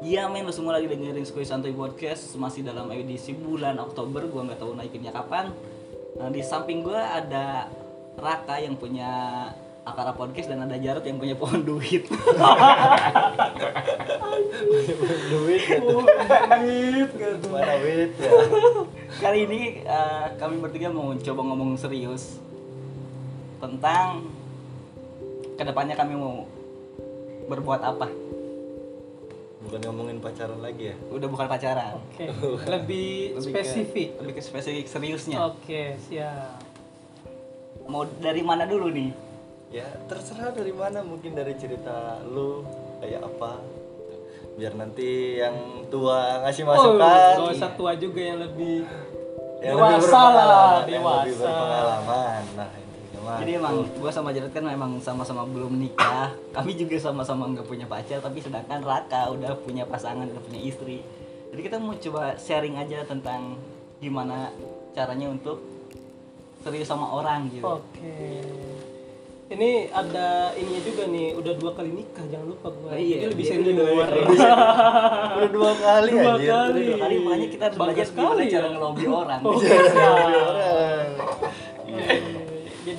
Iya men, lu semua lagi dengerin Skuy Santuy Podcast. Masih dalam edisi bulan Oktober Gua nggak tahu naikinnya kapan. Nah, Di samping gua ada Raka yang punya Akara Podcast Dan ada Jarot yang punya pohon duit. Duit gitu mana duit ya? Kali ini eh, kami bertiga mau coba ngomong serius Tentang Ke depannya kami mau Berbuat apa bukan ngomongin pacaran lagi ya Udah bukan pacaran Oke, lebih Lebih ke- spesifik. Lebih ke spesifik seriusnya Oke, siap. Mau dari mana dulu nih? ya terserah dari mana mungkin dari cerita lu kayak apa biar nanti yang tua ngasih Oh, masukan gak usah tua juga yang lebih yang dewasa lah, yang lebih dewasa. berpengalaman nah Jadi emang gua sama Jarod kan emang sama-sama belum nikah. Kami juga sama-sama nggak punya pacar, tapi sedangkan Raka udah punya pasangan, udah punya istri. Jadi kita mau coba sharing aja tentang gimana caranya untuk serius sama orang gitu. Oke. Ini ada ininya juga nih, udah dua kali nikah, jangan lupa gua. Oh iya, Jadi lebih dia senior. udah dua kali Dua kali. Udah dua kali makanya kita harus Bangga belajar gimana sekali cara ya. ngelobi orang. Oke, Dua siap. orang.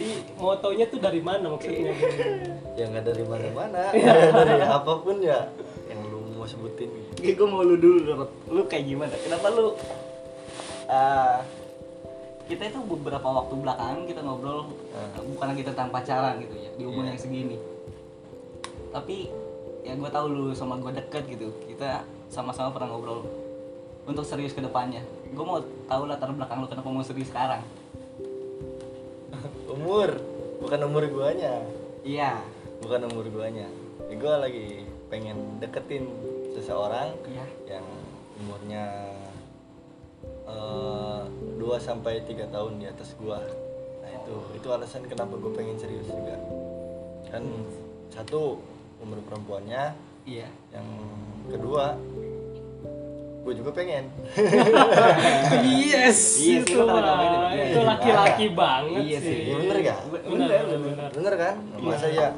Jadi motonya tuh dari mana maksudnya? ya nggak dari mana-mana dari apa pun ya yang lu mau sebutin Oke, gue mau lu dulu, Rod. Lu kayak gimana? Kenapa lu eh, kita itu beberapa waktu belakangan kita ngobrol eh, bukan lagi tentang pacaran gitu ya di umur Iya. yang segini. Tapi ya gue tahu lu sama gue deket gitu. Kita sama-sama pernah ngobrol untuk serius ke depannya. Gue mau tahu latar belakang lu kenapa mau serius sekarang. umur. Bukan umur guanya. Iya. bukan umur guanya. Ya, gua lagi pengen deketin seseorang Iya. yang umurnya 2 sampai tiga tahun di atas gua. Nah itu itu alasan kenapa gue pengen serius juga. Kan satu umur perempuannya. Iya. yang kedua gue juga pengen yes, Iya sih, itu mah. iya, itu iya. laki-laki banget Iya sih. Iya, bener gak? Bener, Bener, bener, bener. bener kan masa ya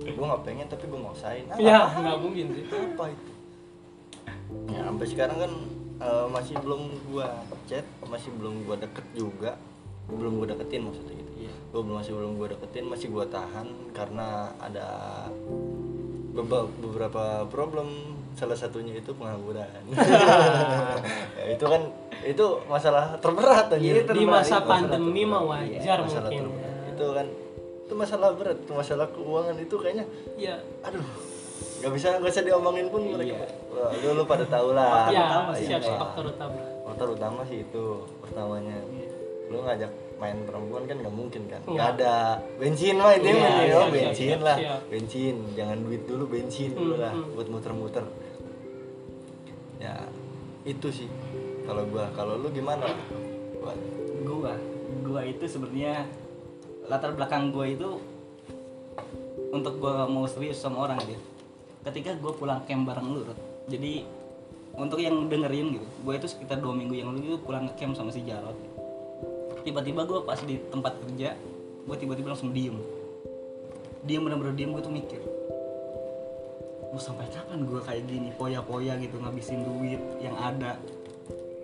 gue nggak pengen tapi gue maksain ah, Ya, nggak mungkin sih. apa itu ya sampai sekarang kan eh, masih belum gua chat masih belum gua deket juga belum gua deketin maksudnya gitu Iya. gua belum masih belum gua deketin masih gua tahan karena ada beberapa problem salah satunya itu pengangguran ya, itu kan itu masalah terberat Iya, aja Di masa pandemi mah wajar masalah mungkin. terberat. itu kan itu masalah berat itu masalah keuangan itu kayaknya Iya. aduh nggak bisa nggak bisa diomongin pun mereka Iya. Wah, lu, lu pada tahu lah Ya, utama sih, siap Iya. faktor utama. faktor utama sih itu pertamanya lu ngajak main perempuan kan nggak mungkin kan Nggak. nggak ada bensin mah itu Iya, mah iya, oh, siap, bensin lah bensin jangan duit dulu bensin dulu Hmm, lah hmm. buat muter-muter ya itu sih kalau gua. Kalau lu gimana? Gua, gua. Gua itu sebenarnya latar belakang gua itu untuk gua mau serius sama orang gitu. Ketika gua pulang camp bareng lu jadi untuk yang dengerin gitu gua itu sekitar dua minggu yang lalu itu pulang ke camp sama si Jarot tiba-tiba gua pas di tempat kerja gua tiba-tiba langsung diem. Diem bener-bener diem gua tuh mikir mau sampai kapan gua kayak gini? Poya-poya gitu ngabisin duit yang ada.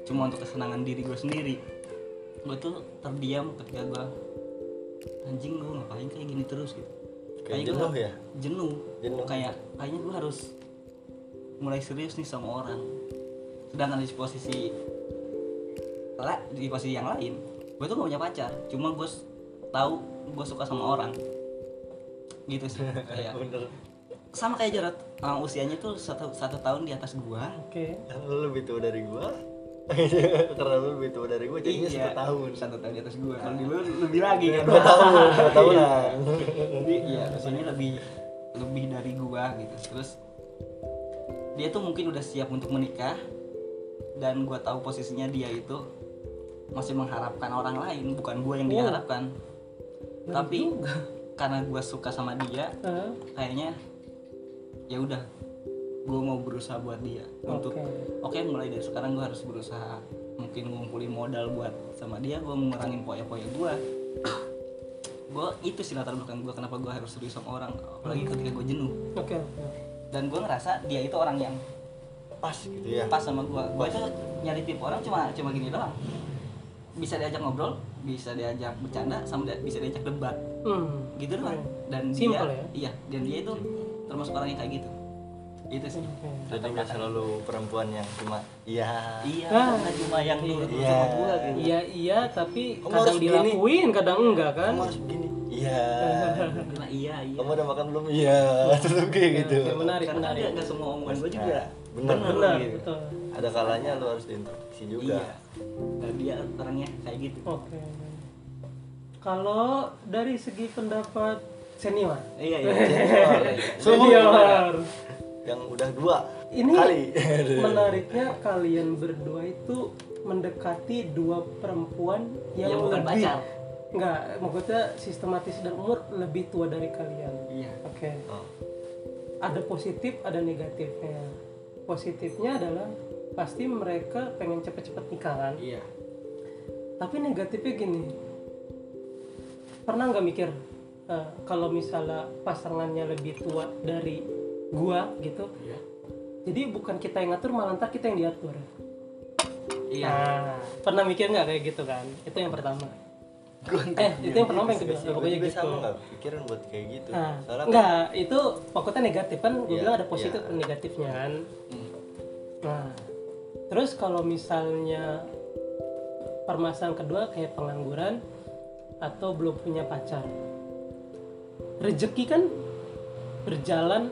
Cuma untuk kesenangan diri gue sendiri. Gue tuh terdiam ketika gue anjing gue ngapain kayak gini terus? Gitu. Kayak gua jenuh ya? jenuh. Jenuh. kayak kayaknya gue harus mulai serius nih sama orang. Sedangkan di posisi lah di posisi yang lain gue tuh gak punya pacar. Cuma gue tahu gue suka sama orang. Gitu sih. Kayak bener sama kayak Jarot uh, usianya tuh satu, satu tahun di atas gua. Oke. Kan lu lebih tua dari gua. Karena lu lebih tua dari gua jadinya Iya, satu tahun. satu tahun di atas gua. Kalau di lu lebih lagi kan? Dua tahun dua tahunan jadi ya usianya lebih lebih dari gua gitu. Terus dia tuh mungkin udah siap untuk menikah. Dan gua tahu posisinya dia itu masih mengharapkan orang lain bukan gua yang Oh. diharapkan. Tapi karena gua suka sama dia Hah? kayaknya ya udah gue mau berusaha buat dia untuk Oke. oke mulai dari sekarang gue harus berusaha mungkin ngumpulin modal buat sama dia gue ngurangin poya-poya gue gue itu sih latar belakang gue kenapa gue harus serius sama orang apalagi ketika gue jenuh Oke. oke. dan gue ngerasa dia itu orang yang pas gitu ya pas sama gua gua itu nyari tipe orang cuma cuma gini doang bisa diajak ngobrol bisa diajak bercanda sama dia- bisa diajak debat Hmm. gitu doang dan Simple dia ya? iya dan dia itu termasuk orang yang kayak gitu. Itu sih. Jadi nggak selalu perempuan yang cuma iya. Iya Ah. cuma yang nurut Iya. sama gua gitu. Iya iya tapi Kamu kadang dilakuin kadang enggak kan. kamu harus begini. Iya. Cuma iya iya. Kamu udah makan belum? Iya. Tetap kayak gitu. Oke, menarik karena menarik. nggak nggak semua omongan gua juga. Nah, bener. Benar gitu. betul. ada kalanya lu harus diinterupsi juga. Iya. Dan dia orangnya kayak gitu. Oke. Kalau dari segi pendapat senior, iya iya Senior. Senior, yang udah dua ini kali menariknya kalian berdua itu mendekati dua perempuan yang, Yang bukan lebih pacar. enggak maksudnya sistematis dan umur lebih tua dari kalian. iya Oke. Oh. Ada positif, ada negatifnya. Positifnya adalah pasti mereka pengen cepet-cepet nikah kan. iya Tapi negatifnya gini, pernah nggak mikir eh, kalau misalnya pasangannya lebih tua dari gua gitu, iya jadi bukan kita yang ngatur malah ntar kita yang diatur. iya Nah, pernah mikir nggak kayak gitu kan? Itu yang pertama. eh, itu yang pertama yang kedua, Gue pokoknya gitu. sama nggak pikiran buat kayak gitu Nah, soalnya enggak, itu pokoknya negatif kan, gue Iya, bilang ada positif iya. dan negatifnya kan. Hmm. Nah, terus kalau misalnya permasalahan kedua kayak pengangguran atau belum punya pacar, rezeki kan berjalan.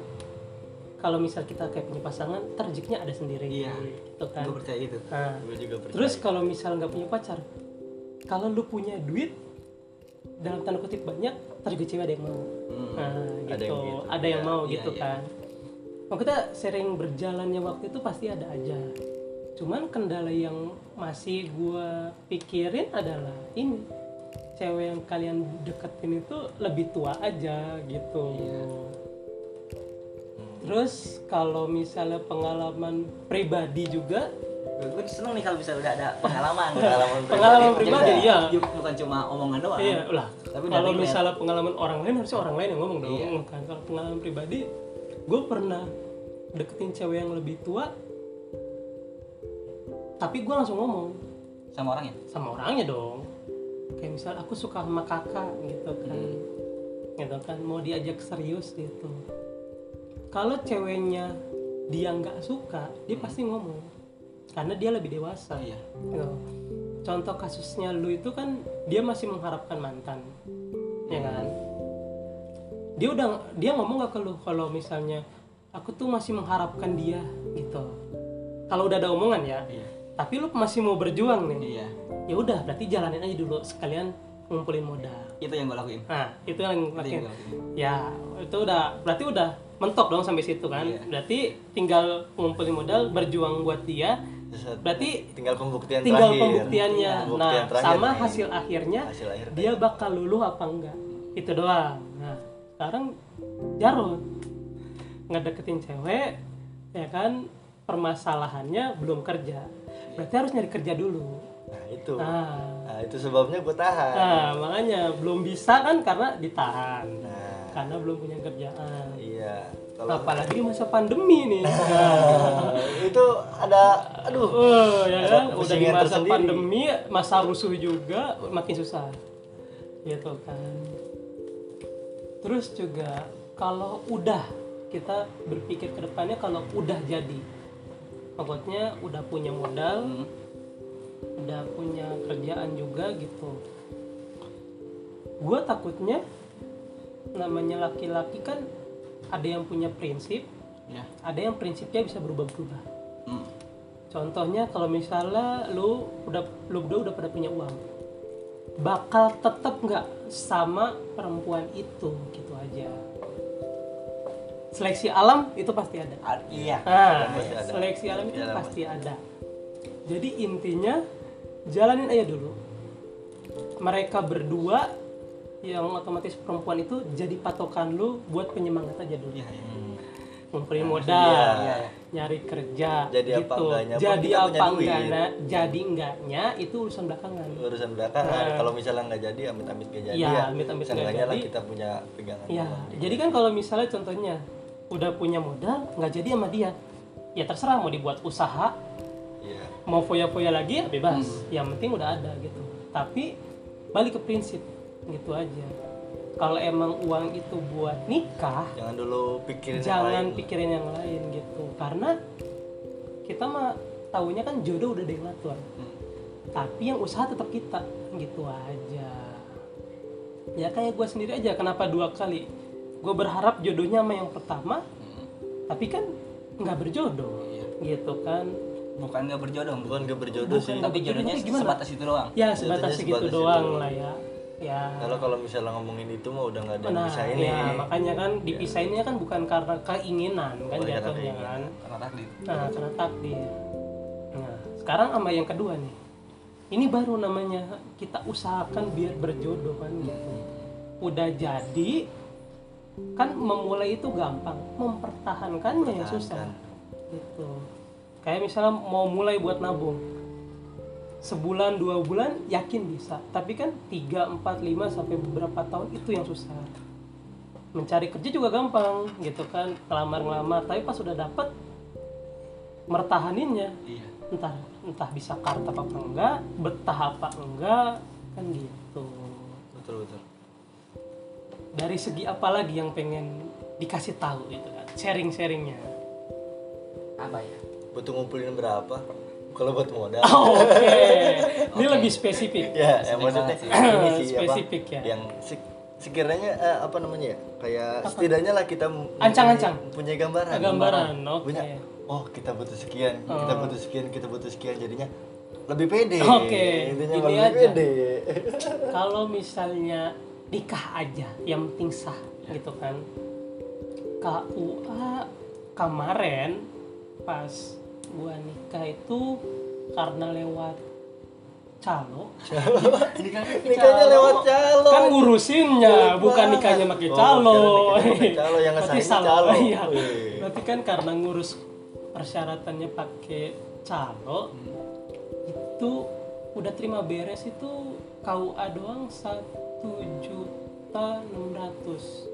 Kalau misal kita kayak punya pasangan, ntar rezekinya ada sendiri, Iya. gitu kan. gua percaya itu Nah, gue juga percaya terus kalau misal nggak punya pacar, kalau lu punya duit dalam tanda kutip banyak, juga cewek ada yang mau. Hmm. Nah, Ada gitu. yang gitu. Ada yang Iya, mau iya, gitu iya. kan. Maksudnya sering berjalannya waktu itu pasti ada aja. Cuman kendala yang masih gua pikirin adalah ini. Cewek yang kalian deketin itu lebih tua aja gitu. Iya. Terus kalau misalnya pengalaman pribadi juga gue seneng nih kalau bisa udah ada pengalaman Pengalaman Pengalaman pribadi pribadi, ada. iya. Ju- bukan cuma omongan doang Iya lah. Tapi kalau misalnya pengalaman orang lain harusnya orang lain yang ngomong dong. Iya. Kan kalau pengalaman pribadi, gue pernah deketin cewek yang lebih tua, tapi gue langsung ngomong sama orangnya sama orangnya dong. Kayak misal aku suka sama kakak gitu kan, gitu kan mau diajak serius gitu. Kalau ceweknya dia nggak suka, dia pasti ngomong, karena dia lebih dewasa. Iya. Gitu. Contoh kasusnya lu itu kan dia masih mengharapkan mantan, ya kan? Dia udah dia ngomong gak ke lu kalau misalnya aku tuh masih mengharapkan dia gitu. Kalau udah ada omongan ya, iya. Tapi lu masih mau berjuang nih. iya Ya udah, berarti jalanin aja dulu sekalian ngumpulin modal. itu yang gue lakuin Nah, itu yang itu yang lakuin ya itu udah berarti udah mentok dong sampai situ kan. Iya. Berarti tinggal ngumpulin modal, berjuang buat dia. Berarti tinggal pembuktian tinggal terakhir pembuktiannya. Pembuktian nah, terakhir sama nih. hasil akhirnya hasil akhir dia bakal luluh apa enggak. Itu doang. Nah, sekarang Jarod ngedeketin cewek ya kan permasalahannya belum kerja. Berarti harus nyari kerja dulu. Nah itu Nah, nah itu sebabnya gue tahan nah makanya belum bisa kan karena ditahan. nah Karena belum punya kerjaan. iya kalau Apalagi masa pandemi nih. Nah, itu ada aduh Oh, ya kan? Udah di masa tersendiri. pandemi, masa rusuh juga makin susah. Gitu kan. Terus juga kalau udah kita berpikir ke depannya kalau udah jadi maksudnya udah punya modal, Hmm. Udah punya kerjaan juga gitu. Gue takutnya namanya laki-laki kan ada yang punya prinsip, ya ada yang prinsipnya bisa berubah-berubah. Hmm. Contohnya kalau misalnya lu udah lu berdua udah pada punya uang, bakal tetap nggak sama perempuan itu gitu aja. Seleksi alam itu pasti ada. A- iya Nah, Pasti ada. seleksi alam itu pasti ada. Jadi intinya jalanin aja dulu. Mereka berdua yang otomatis perempuan itu jadi patokan lu buat penyemangat aja dulu. iya iya Ngumpulin Iya. modal, Iya. nyari kerja, Jadi apa gitu. enggaknya pun jadi apa enggaknya, jadi enggaknya itu urusan belakangan. urusan belakangan kalau misalnya nggak jadi amit-amit nggak jadi Iya, ya amit-amit nggak seenggaknya lah jadi. kita punya pegangan doang. jadi kan kalau misalnya contohnya udah punya modal nggak jadi sama dia, ya terserah mau dibuat usaha. Mau foya-foya lagi ya bebas. Yang penting udah ada gitu. Tapi balik ke prinsip gitu aja. Kalau emang uang itu buat nikah Jangan dulu pikirin yang jangan lain. pikirin yang lain gitu. Karena kita mah taunya kan jodoh udah ada yang ngatur. Tapi yang usaha tetap kita gitu aja. Ya kayak gue sendiri aja kenapa dua kali? Gue berharap jodohnya sama yang pertama tapi kan nggak berjodoh Iya. gitu kan bukan nggak berjodoh Bukan gak berjodoh Bukan sih. tapi jodohnya gimana? sebatas itu doang ya sebatas segitu sebatas doang lah ya ya Kalau kalau misalnya ngomongin itu mah udah nggak ada nah bisa ini. ya makanya kan dipisahinnya kan bukan karena keinginan kan Bukan karena jatuhnya keinginan. kan karena takdir Nah, karena takdir. Nah, sekarang sama yang kedua nih. Ini baru namanya kita usahakan biar berjodoh kan gitu. Udah jadi kan memulai itu gampang, mempertahankannya yang susah. Gitu. Kayak misalnya mau mulai buat nabung. Sebulan dua bulan yakin bisa, tapi kan 3, 4, 5 sampai beberapa tahun itu yang susah. Mencari kerja juga gampang gitu kan, ngelamar-ngelamar, tapi pas sudah dapet mertahaninnya. Iya. Entah entah bisa karta apa enggak betah apa enggak kan gitu. Betul betul. dari segi apa lagi yang pengen dikasih tahu itu kan? Sharing sharingnya apa ya Butuh ngumpulin berapa? Kalau buat modal. oke ini lebih spesifik ya, ya maksudnya ini sih Spesifik apa? ya. Yang sek- sekiranya eh, apa namanya ya? Kayak setidaknya lah kita Ancang-ancang. punya gambaran. gambaran oke Punya oh kita butuh sekian, kita Oh. butuh sekian, kita butuh sekian jadinya lebih pede. Oke, Intinya gini lebih aja. pede. kalau misalnya nikah aja yang penting sah gitu kan KUA kemarin pas gua nikah itu karena lewat calo Nikahnya lewat calo. kan ngurusinnya Lewat bukan mana? nikahnya pakai Oh, calo kira nikahnya pakai calo, yang Berarti salah. calo. iya Wih. berarti kan karena ngurus persyaratannya pakai calo itu udah terima beres itu KUA doang satu juta enam ratus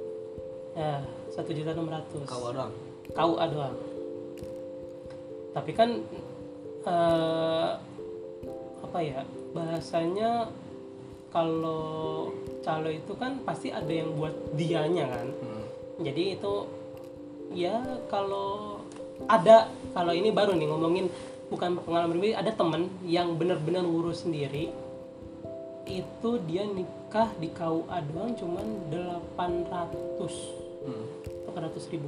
ya satu juta enam ratus kau doang KUA doang tapi kan eh, apa ya bahasanya kalau calo itu kan pasti ada yang buat dianya kan? Jadi itu ya kalau ada kalau ini baru nih ngomongin bukan pengalaman pribadi ada temen yang benar-benar ngurus sendiri itu dia nikah di KUA doang cuman 800 Hmm. 800 ribu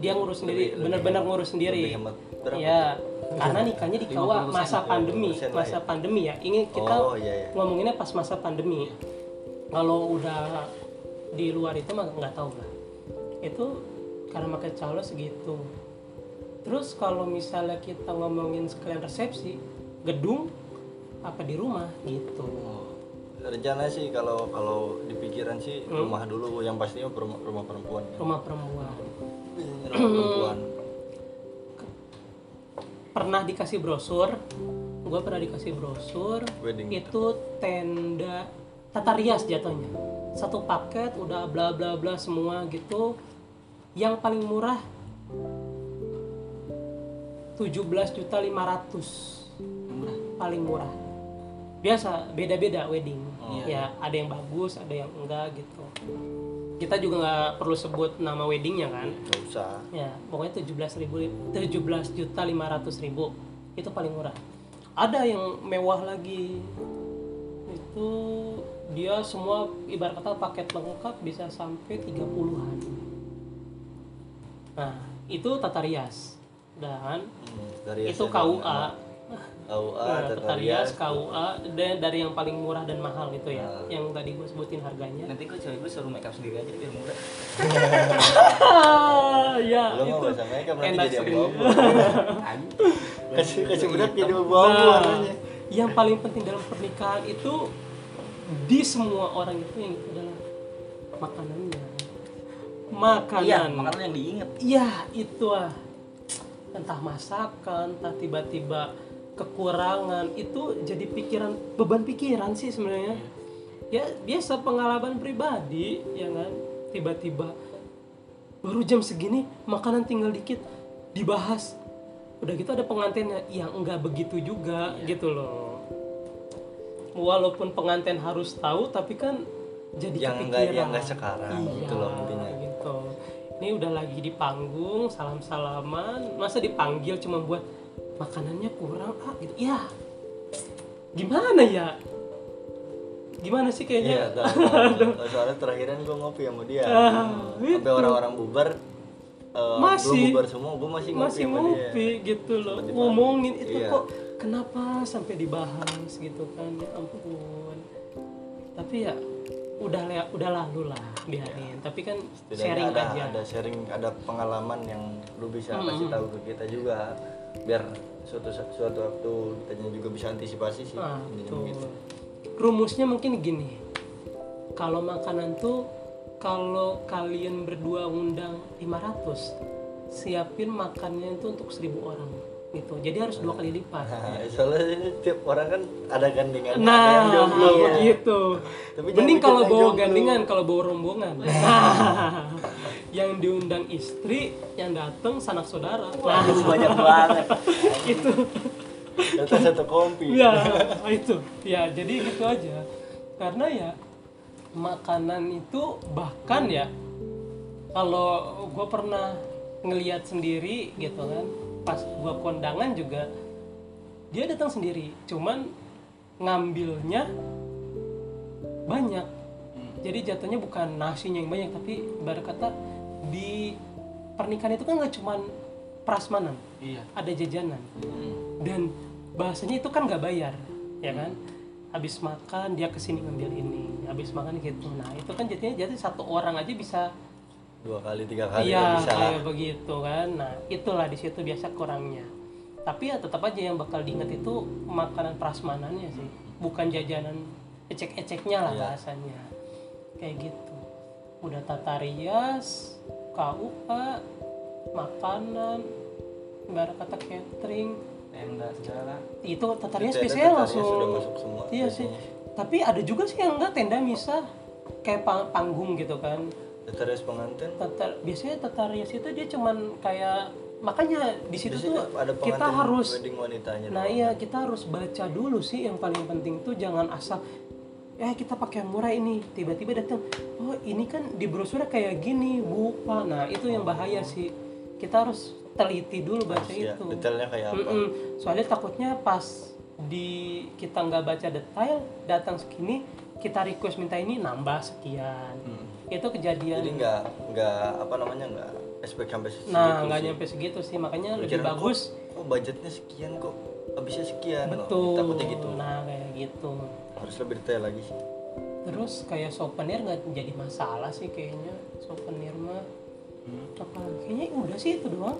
dia ngurus sendiri benar-benar ngurus sendiri. Ya karena nikahnya di 50% masa pandemi 50% lah masa pandemi ya. Ini kita Oh iya iya. ngomonginnya pas masa pandemi. Kalau udah di luar itu mah nggak tahu lah. Itu karena pakai calo segitu. Terus kalau misalnya kita ngomongin sekalian resepsi gedung apa di rumah gitu. Rencana sih kalau kalau di pikiran sih Hmm. rumah dulu yang pastinya rumah, rumah perempuan. rumah perempuan Rumah perempuan. pernah dikasih brosur? Gue pernah dikasih brosur. Wedding. itu tenda tata rias jatuhnya. Satu paket udah bla bla bla semua gitu. Yang paling murah 17 juta 500 murah. Paling murah. Biasa beda-beda wedding. Oh. ya ada yang bagus ada yang enggak gitu kita juga nggak perlu sebut nama weddingnya kan? Gak usah. ya pokoknya 17 ribu 17 juta 500 ribu. Itu paling murah. Ada yang mewah lagi. Itu dia semua ibarat kata paket lengkap bisa sampai 30-an nah itu tata rias. Dan Hmm, itu. KUA KUA, Nah, tata tata rias. rias, KUA, dan dari yang paling murah dan mahal gitu ya, Nah. yang tadi gue sebutin harganya. nanti gue cewek gue suruh make up sendiri aja biar murah ya Lo itu nanti enak jadi. Anjing. kasih kasih berat jadi Nah, abu-abu warnanya. yang paling penting dalam pernikahan itu di semua orang itu yang itu adalah makanannya. Makanan. iya makanan yang diinget Iya, itu ah. Entah masakan, entah tiba-tiba kekurangan, itu jadi pikiran beban pikiran sih sebenarnya. Ya biasa pengalaman pribadi, ya kan. Tiba-tiba baru jam segini makanan tinggal dikit dibahas udah gitu ada pengantinnya yang enggak begitu juga gitu loh walaupun pengantin harus tahu tapi kan jadi Yang kepikiran enggak- yang enggak sekarang, iya, gitu loh intinya. gitu ini udah lagi di panggung salam salaman masa dipanggil cuma buat makanannya kurang ah gitu. Ya. Gimana ya? Gimana sih kayaknya? Tahu. soalnya terakhiran gue ngopi sama dia. Ah, Sampai orang-orang bubar eh, Masih. bubar semua, gue masih ngopi masih ngopi dia. gitu loh. Sempet ngomongin itu Iya. kok kenapa sampai dibahas gitu kan? Ya ampun. Tapi ya udah le- udah lalu lah biarin. Tapi kan Setidaknya sharing ada, aja. ada sharing, ada pengalaman yang lu bisa Hmm. kasih tahu ke kita juga, biar suatu suatu waktu kita juga bisa antisipasi sih. Ah, begitu. rumusnya mungkin gini kalau makanan tuh kalau kalian berdua undang 500 siapin makannya itu untuk 1000 orang gitu jadi harus dua kali lipat Nah, soalnya tiap orang kan ada gandengan, ada yang Nah, jomblo. begitu. Tapi jangan Mending kalau bawa jomblo. gandengan, kalau bawa rombongan. yang diundang istri, yang datang sanak saudara. Nah, Itu banyak banget. itu. Kata satu kompi. Ya, itu. Ya, jadi gitu aja. Karena ya makanan itu bahkan ya kalau gue pernah ngelihat sendiri gitu kan pas gua kondangan juga dia datang sendiri. Cuman ngambilnya banyak. Jadi jatuhnya bukan nasinya yang banyak tapi ibarat kata di pernikahan itu kan nggak cuman prasmanan Iya. ada jajanan. Hmm. dan bahasanya itu kan nggak bayar ya kan? Habis makan dia ke sini ngambil ini. Habis makan gitu. Nah itu kan jadinya jadi satu orang aja bisa Dua kali, tiga kali iya bisa. kayak begitu kan. Nah itulah di situ biasa kurangnya. Tapi ya tetap aja yang bakal diingat itu makanan prasmanannya sih. Bukan jajanan ecek-eceknya lah Iya. bahasanya. Kayak gitu. Udah tata rias KUA makanan ibarat kata catering. Tenda segala. itu tata rias biasanya langsung sudah masuk semua iya sih. tapi ada juga sih yang enggak tenda misah. Kayak pang- panggung gitu kan Terus pengantin tata biasanya tata rias itu dia cuman kayak makanya di situ tuh ada kita harus wedding wanitanya. nah iya kita harus baca dulu sih yang paling penting tuh jangan asal eh kita pakai yang murah ini tiba-tiba datang oh ini kan di brosurnya kayak gini bu Pak." nah itu yang bahaya sih kita harus teliti dulu baca Ya, itu detailnya kayak apa? Mm-mm. soalnya takutnya pas di kita nggak baca detail datang segini kita request minta ini nambah sekian itu kejadian. Jadi nggak nggak apa namanya nggak expect sampai segitu nah nggak nyampe segitu sih. Makanya lebih Pikiran, bagus. Kok, kok budgetnya sekian kok habisnya sekian loh. betul. Takutnya gitu. nah kayak gitu. Harus lebih detail lagi sih. terus kayak souvenir nggak jadi masalah sih kayaknya. Souvenir mah. Apa kayaknya udah sih itu doang.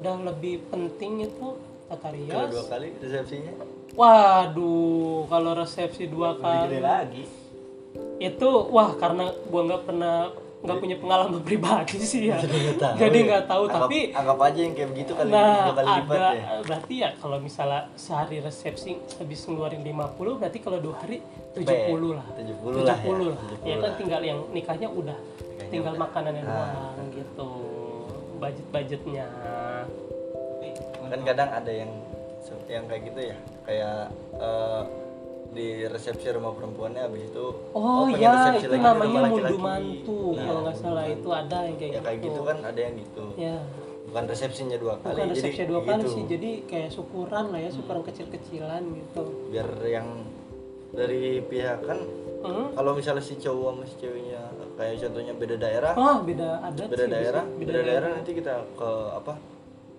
Udah lebih penting itu tata Kalau rias dua kali resepsinya? Waduh kalau resepsi dua Lebih gede kali. lagi. Itu wah karena gua nggak pernah nggak punya pengalaman pribadi sih ya jadi ya. nggak tahu Anggap- tapi anggap aja yang kayak begitu kali nah kali lipat ada ya. berarti ya kalau misalnya sehari resepsi habis ngeluarin 50 berarti kalau dua hari 70 lah 70 lah ya. 70 lah 70 ya kan lah. tinggal yang nikahnya udah Nikahnya tinggal udah. makanannya Ah. doang gitu budget budgetnya Tapi kan kadang ada yang yang kayak gitu ya kayak eh, di resepsi rumah perempuannya habis itu oh, pengen ya itu namanya mundu mantu Nah, kalau nggak salah itu ada yang kayak ya kayak gitu kan ada yang gitu. Ya. Bukan resepsinya dua kali bukan resepsi jadi dua kali gitu. sih jadi kayak syukuran lah ya syukuran kecil-kecilan gitu. Biar yang dari pihak kan hmm? kalau misalnya si cowok sama si ceweknya kayak contohnya beda daerah. Oh beda adat beda sih, daerah bisa. beda, daerah nanti kita ke apa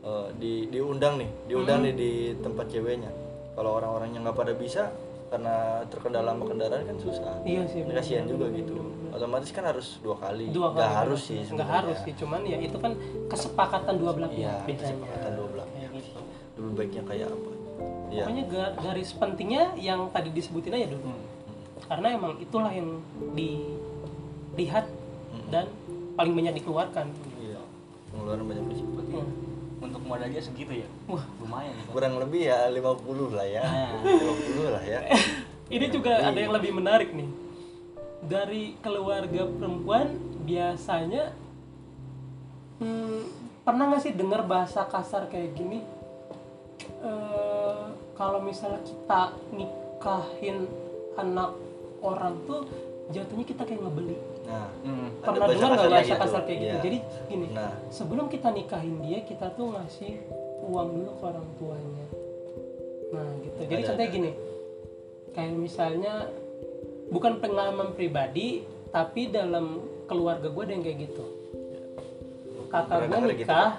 eh, di diundang nih diundang Hmm. nih di tempat ceweknya. Kalau orang-orangnya nggak pada bisa karena terkendala sama kendaraan kan susah. Iya sih kasihan benar, juga gitu. Otomatis kan harus dua kali. Dua kali nggak harus sih nggak harus sih cuman ya itu kan kesepakatan dua belah iya pihak biasanya. kesepakatan dua belah Kayak gitu. lebih baiknya kayak apa? Iya. Pokoknya ga- garis pentingnya yang tadi disebutin aja dulu. Hmm. karena emang itulah yang dilihat dan paling banyak dikeluarkan. Iya. Pengeluaran banyak Untuk modalnya segitu ya. Wah. Lumayan ya. kurang lebih ya 50 lah ya Nah. 50 lah ya ini juga ada yang lebih menarik nih dari keluarga perempuan biasanya hmm, pernah nggak sih dengar bahasa kasar kayak gini Eh, kalau misalnya kita nikahin anak orang tuh jatuhnya kita kayak ngebeli nah Hmm. Pernah dengar nggak bahasa gitu. kasar kayak gitu Iya. jadi gini nah sebelum kita nikahin dia kita tuh ngasih uang dulu ke orang tuanya nah gitu jadi Ada, contohnya ada. gini kayak misalnya bukan pengalaman pribadi tapi dalam keluarga gue ada yang kayak gitu kakak gue gitu, nikah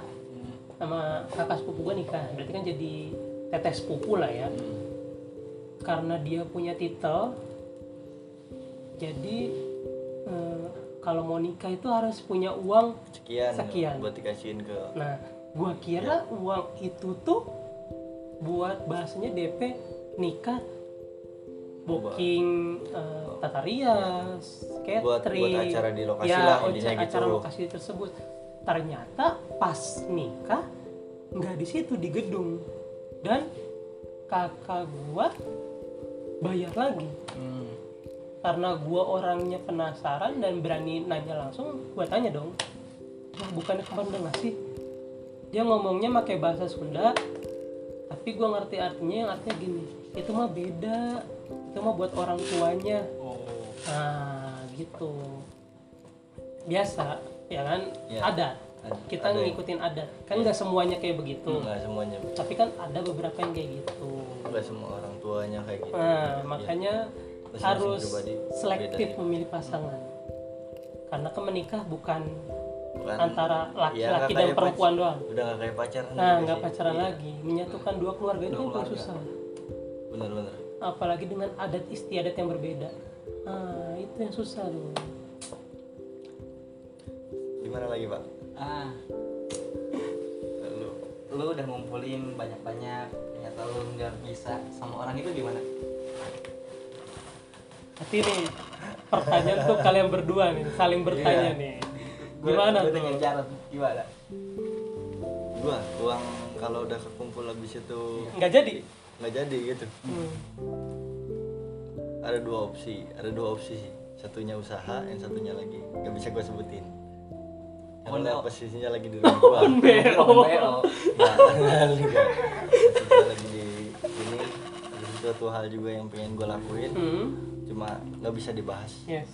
sama kakak sepupu gue nikah berarti kan jadi teteh sepupu lah ya Hmm. karena dia punya titel jadi eh, kalau mau nikah itu harus punya uang sekian, Sekian. buat dikasihin ke Nah, gua kira Iya. uang itu tuh buat bahasanya DP nikah booking eh, tata rias, catering, Buat- buat acara di lokasi ya, lah, acara gitu. lokasi tersebut. Ternyata pas nikah nggak di situ di gedung dan kakak gua bayar lagi Hmm. Karena gua orangnya penasaran dan berani nanya langsung gua tanya dong. "Wah, bukannya kemarin udah ngasih? Dia ngomongnya pakai bahasa Sunda tapi gua ngerti artinya yang artinya gini itu mah beda itu mah buat orang tuanya. Oh. nah gitu. Biasa ya kan? Ya, ada- kita ada yang- ngikutin adat. Kan nggak semuanya kayak begitu. Nggak semuanya. Tapi kan ada beberapa yang kayak gitu. Nggak semua orang tuanya kayak gitu. Nah, makanya Masing-masing harus pribadi selektif beda, ya. memilih pasangan. Karena kan menikah bukan Bukan- antara ya, laki-laki nggak dan perempuan pac- doang. udah nggak kayak pacaran Nah, nggak sih. pacaran Iya, lagi. Menyatukan dua keluarga itu Dua kan keluarga. susah. bener-bener Apalagi dengan adat istiadat yang berbeda. Nah, itu yang susah loh. gimana lagi pak Ah, lu lu udah ngumpulin banyak-banyak, ternyata lu nggak bisa sama orang itu gimana? Tapi nih, pertanyaan tuh kalian berdua nih, saling bertanya Iya. nih. Gua- Gimana gua tuh? Jarod, gimana? gua uang kalau udah kekumpul habis itu Nggak jadi? nggak jadi gitu Hmm. ada dua opsi ada dua opsi sih satunya usaha yang satunya lagi nggak bisa gua sebutin karena Oh, no. posisinya lagi di rumah gua BO. BO. Lagi di ini ada sesuatu hal juga yang pengen gua lakuin Hmm. Cuma nggak bisa dibahas Yes.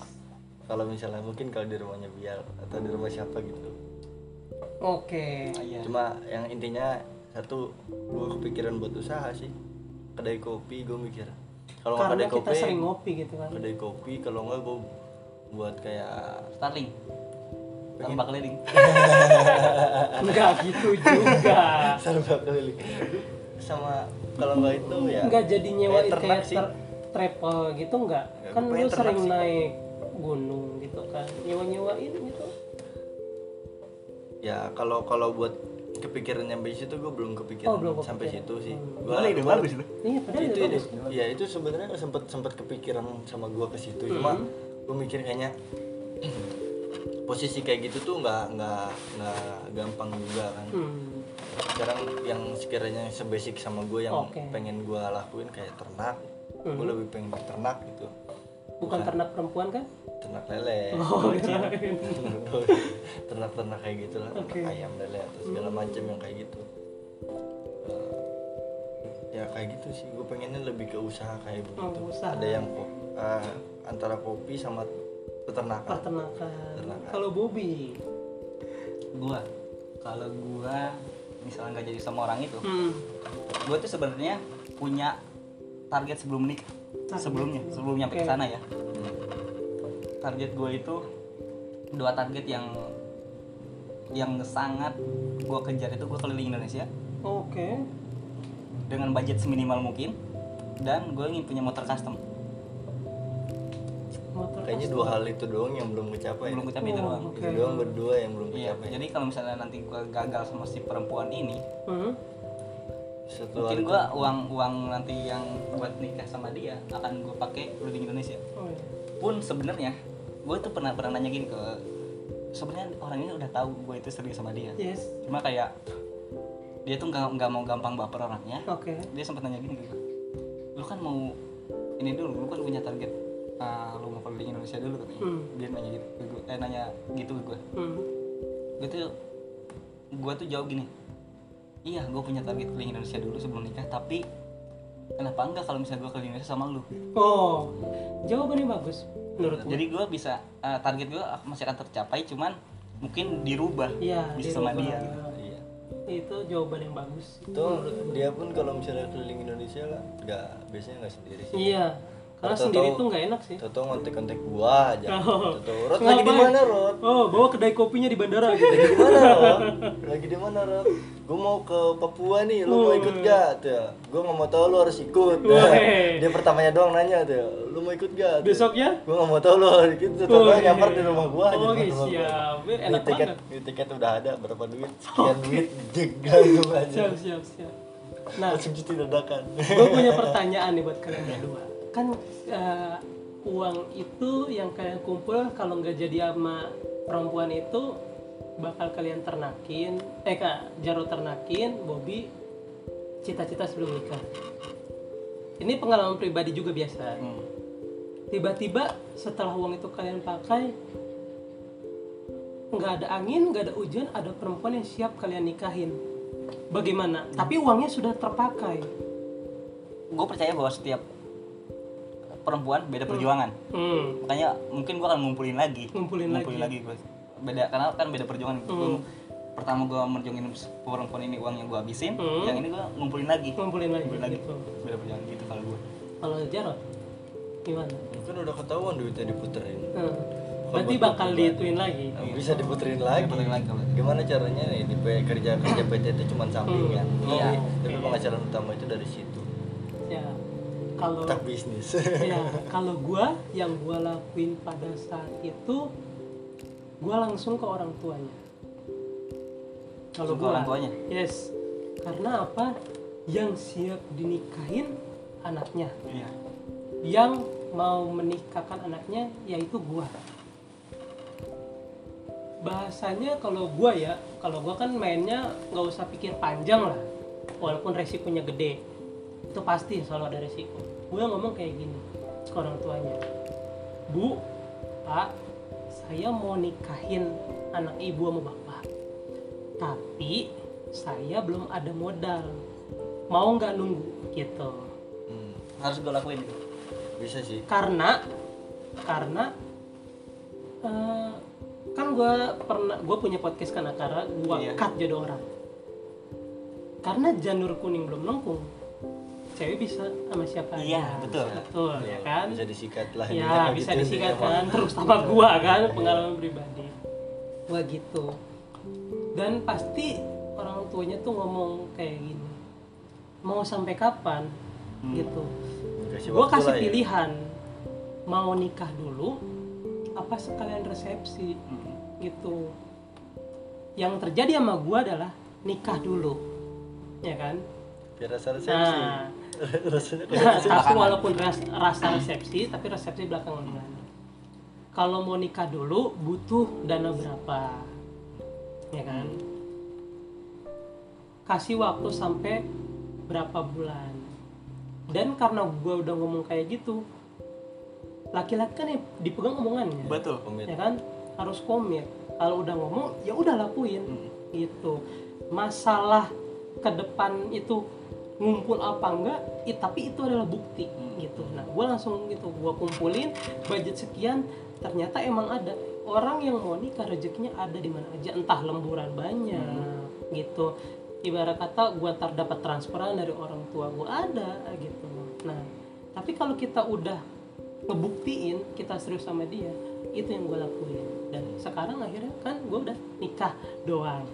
kalau misalnya mungkin kalau di rumahnya biar atau di rumah siapa gitu Oke. Ah, iya. cuma yang intinya satu gue kepikiran buat usaha sih kedai kopi gue mikir kalau nggak kedai kita kopi sering ngopi gitu kan. kedai kopi kalau nggak gue buat kayak Starling. Tambah keliling. Enggak gitu juga. serba keliling sama kalau nggak itu ya Enggak jadi kayak ternak kayak sih. ter- travel gitu enggak? Ya, Kan lu sering sih. naik gunung gitu kan. Nyewa-nyewain gitu. ya kalau kalau buat kepikiran nyampe situ gue belum kepikiran Oh, belum sampai kepikiran. situ sih Hmm. Gua- ide bagus lu. Iya, padahal itu itu ya itu sebenarnya sempat sempat kepikiran sama gua ke situ cuma Hmm. gue mikir kayaknya posisi kayak gitu tuh nggak nggak nggak gampang juga kan Hmm. sekarang yang sekiranya sebasic sama gue yang Oke. pengen gue lakuin kayak ternak Hmm. gue lebih pengen ternak gitu Bukan ternak perempuan kan? ternak lele Oh, iya. ternak ternak kayak gitu lah ternak. Hmm. ayam lele atau segala macam yang kayak gitu Eh, ya kayak gitu sih gue pengennya lebih ke usaha kayak begitu Oh, usaha. ada yang eh, antara kopi sama peternakan Peternakan. Peternakan. Kalau Bobby, Gua, kalau gua misalnya nggak jadi sama orang itu, hmm. gua tuh sebenarnya punya target sebelum nikah. Target. Sebelumnya, sebelum nyampe ke Oke. sana ya. Target gua itu dua target yang yang sangat gua kejar itu gua keliling Indonesia Oke. dengan budget seminimal mungkin dan gue ingin punya motor custom Motor kayaknya custom. dua hal itu doang yang belum kecapai belum kecapai itu Oh, doang oke. itu doang berdua yang belum iya kecapai jadi kalau misalnya nanti gue gagal sama si perempuan ini Hmm. Setelah mungkin itu- gue uang uang nanti yang buat nikah sama dia akan gue pakai keliling Indonesia Oh, iya. pun sebenarnya gue tuh pernah pernah nanya gini ke sebenarnya orang ini udah tahu gue itu serius sama dia Yes. cuma kayak dia tuh nggak nggak mau gampang baper orangnya Oke. dia sempat nanya gini ke gue lu kan mau ini dulu lu kan punya target ah, lu mau keliling Indonesia dulu katanya Hmm. dia nanya gitu eh nanya gitu ke gue Hmm. gue tuh gue tuh jawab gini iya gue punya target keliling Indonesia dulu sebelum nikah tapi kenapa enggak kalau misalnya gue keliling Indonesia sama lu? Oh jawabannya bagus menurut gue jadi gue bisa eh, target gue masih akan tercapai cuman mungkin dirubah iya bisa sama dirubah. dia. Gitu. iya. Itu jawaban yang bagus. Itu dia pun kalau misalnya keliling Indonesia lah nggak biasanya nggak sendiri sih. Iya karena sendiri tuh nggak enak sih Toto ngontek-ngontek gua aja. Oh. Toto, Rod lagi di mana, Rod? oh bawa kedai kopinya di bandara gitu Lagi di mana, Rod? Lagi di mana, Rod? Gua mau ke Papua nih, lu mau ikut gak? Tuh, gua nggak mau tahu lu harus ikut. Dia pertamanya doang nanya tuh, lu mau ikut gak? Tuh. besoknya Gua nggak mau tahu lu harus ikut. Tuh, Weh. nyamper di rumah gua aja. Oke, gua. siap. Ini enak tiket, banget. ini tiket udah ada, berapa duit? Sekian duit, jegal gua aja. siap siap siap nah Langsung cuci dadakan. gue punya pertanyaan nih buat kalian berdua kan eh, uang itu yang kalian kumpul kalau nggak jadi sama perempuan itu bakal kalian ternakin eh kak Jaro ternakin Bobby cita-cita sebelum nikah. Ini pengalaman pribadi juga biasa. Hmm. tiba-tiba setelah uang itu kalian pakai nggak ada angin nggak ada hujan ada perempuan yang siap kalian nikahin. Bagaimana? Tapi uangnya sudah terpakai. Gue percaya bahwa setiap perempuan beda perjuangan hmm. makanya mungkin gue akan ngumpulin lagi Ngumpulin lagi gua. beda karena kan beda perjuangan gitu Hmm. Gua- pertama gue merjuangin perempuan ini uang yang gue habisin Hmm. yang ini gue ngumpulin lagi ngumpulin lagi, ngumpulin lagi gitu beda perjuangan gitu kalau gue kalau Jarot gimana Kan udah ketahuan duitnya diputerin. Hmm. berarti bakal diituin lagi Bisa diputerin lagi. Diputerin lagi Gimana caranya nih di kerja kerja PT itu cuma sampingan. Hmm, iya. Tapi, tapi penghasilan utama itu dari situ. ya kalau bisnis. ya kalau gua yang gua lakuin pada saat itu gua langsung ke orang tuanya. Kalau gua orang tuanya? yes. Karena apa? Yang siap dinikahin anaknya. Iya. Yang mau menikahkan anaknya yaitu gua. Bahasanya kalau gua ya kalau gua kan mainnya nggak usah pikir panjang lah. Walaupun resikonya gede. Itu pasti selalu ada resiko gua ngomong kayak gini ke orang tuanya. Bu pak saya mau nikahin anak ibu sama bapak. Tapi saya belum ada modal. Mau nggak nunggu? Gitu. Hmm, harus gue lakuin bisa sih. karena karena eh, kan gue pernah gue punya podcast kan acara gue Iya. cut jodoh orang. Karena janur kuning belum lengkung cewek bisa sama siapa Iya, aja. betul. betul ya kan Bisa disikat lah. ya intinya bisa gitu disikat kan terus sama gua kan pengalaman pribadi gua gitu dan pasti orang tuanya tuh ngomong kayak gini mau sampai kapan Hmm. gitu Kasih gue waktu kasih lah ya. pilihan mau nikah dulu apa sekalian resepsi Hmm. gitu yang terjadi sama gue adalah nikah dulu ya kan Biar rasa resepsi. nah Rasanya nah, kayak tapi walaupun ras- rasa resepsi tapi resepsi belakangan bulan kalau mau nikah dulu butuh dana berapa? Ya kan? Kasih waktu sampai berapa bulan. Dan karena gue udah ngomong kayak gitu laki-laki kan dipegang omongannya. Betul komit. ya kan? Harus komit. Kalau udah ngomong ya udah lakuin. Gitu. Masalah ke depan itu ngumpul apa enggak i- tapi itu adalah bukti gitu. Nah gue langsung gitu gue kumpulin budget sekian ternyata emang ada. Orang yang mau nikah rezekinya ada di mana aja entah lemburan banyak gitu. Ibarat kata gue ntar dapat transferan dari orang tua gue ada gitu. Nah tapi kalau kita udah ngebuktiin kita serius sama dia itu yang gue lakuin. Dan sekarang akhirnya kan gue udah nikah doang.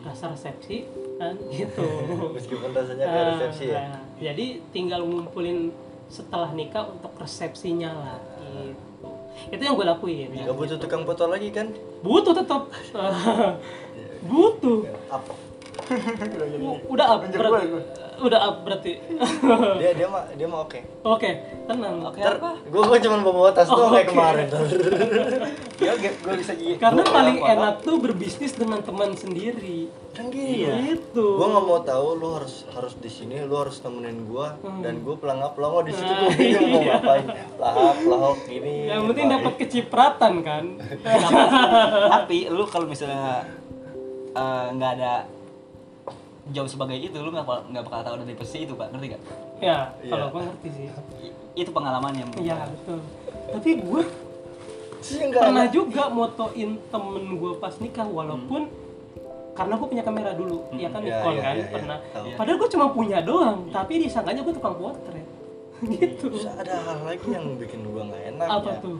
Rasa resepsi kan gitu. Meskipun rasanya kayak resepsi ya. Nah, jadi tinggal ngumpulin setelah nikah untuk resepsinya lah gitu. Itu yang gue lakuin. Gak butuh tukang foto lagi kan? butuh tetap butuh. Apa? Udah up berarti udah up berarti Dia dia mah dia mah oke. oke tenang oke Ntar apa gue gue cuma bawa tas Oh, doang kayak oke. kemarin. ya gue bisa gitu karena Gua- paling apa- enak tuh berbisnis dengan teman sendiri kan gini ya. gitu Gue nggak mau tahu lu harus harus di sini, lu harus nemenin gua Hmm. dan gue pelangap pelongo di situ Nah, gue bingung mau iya. ngapain. Lahap lahok gini. yang penting dapat kecipratan kan tapi lu kalau misalnya eh, nggak ada job sebagai itu lu nggak nggak bakal tahu dari posisi itu pak. Ngerti gak ya Iya. kalau gue ngerti sih I- itu pengalamannya menurut iya betul. Tapi gue pernah juga motoin temen gue pas nikah walaupun karena gue punya kamera dulu. Ya kan? Ya, Nikon ya, kan? ya, ya. pernah. Tahu. padahal gue cuma punya doang tapi disangkanya gue tukang potret. Gitu. Terus ada hal lagi yang bikin gua nggak enak apa ya. tuh?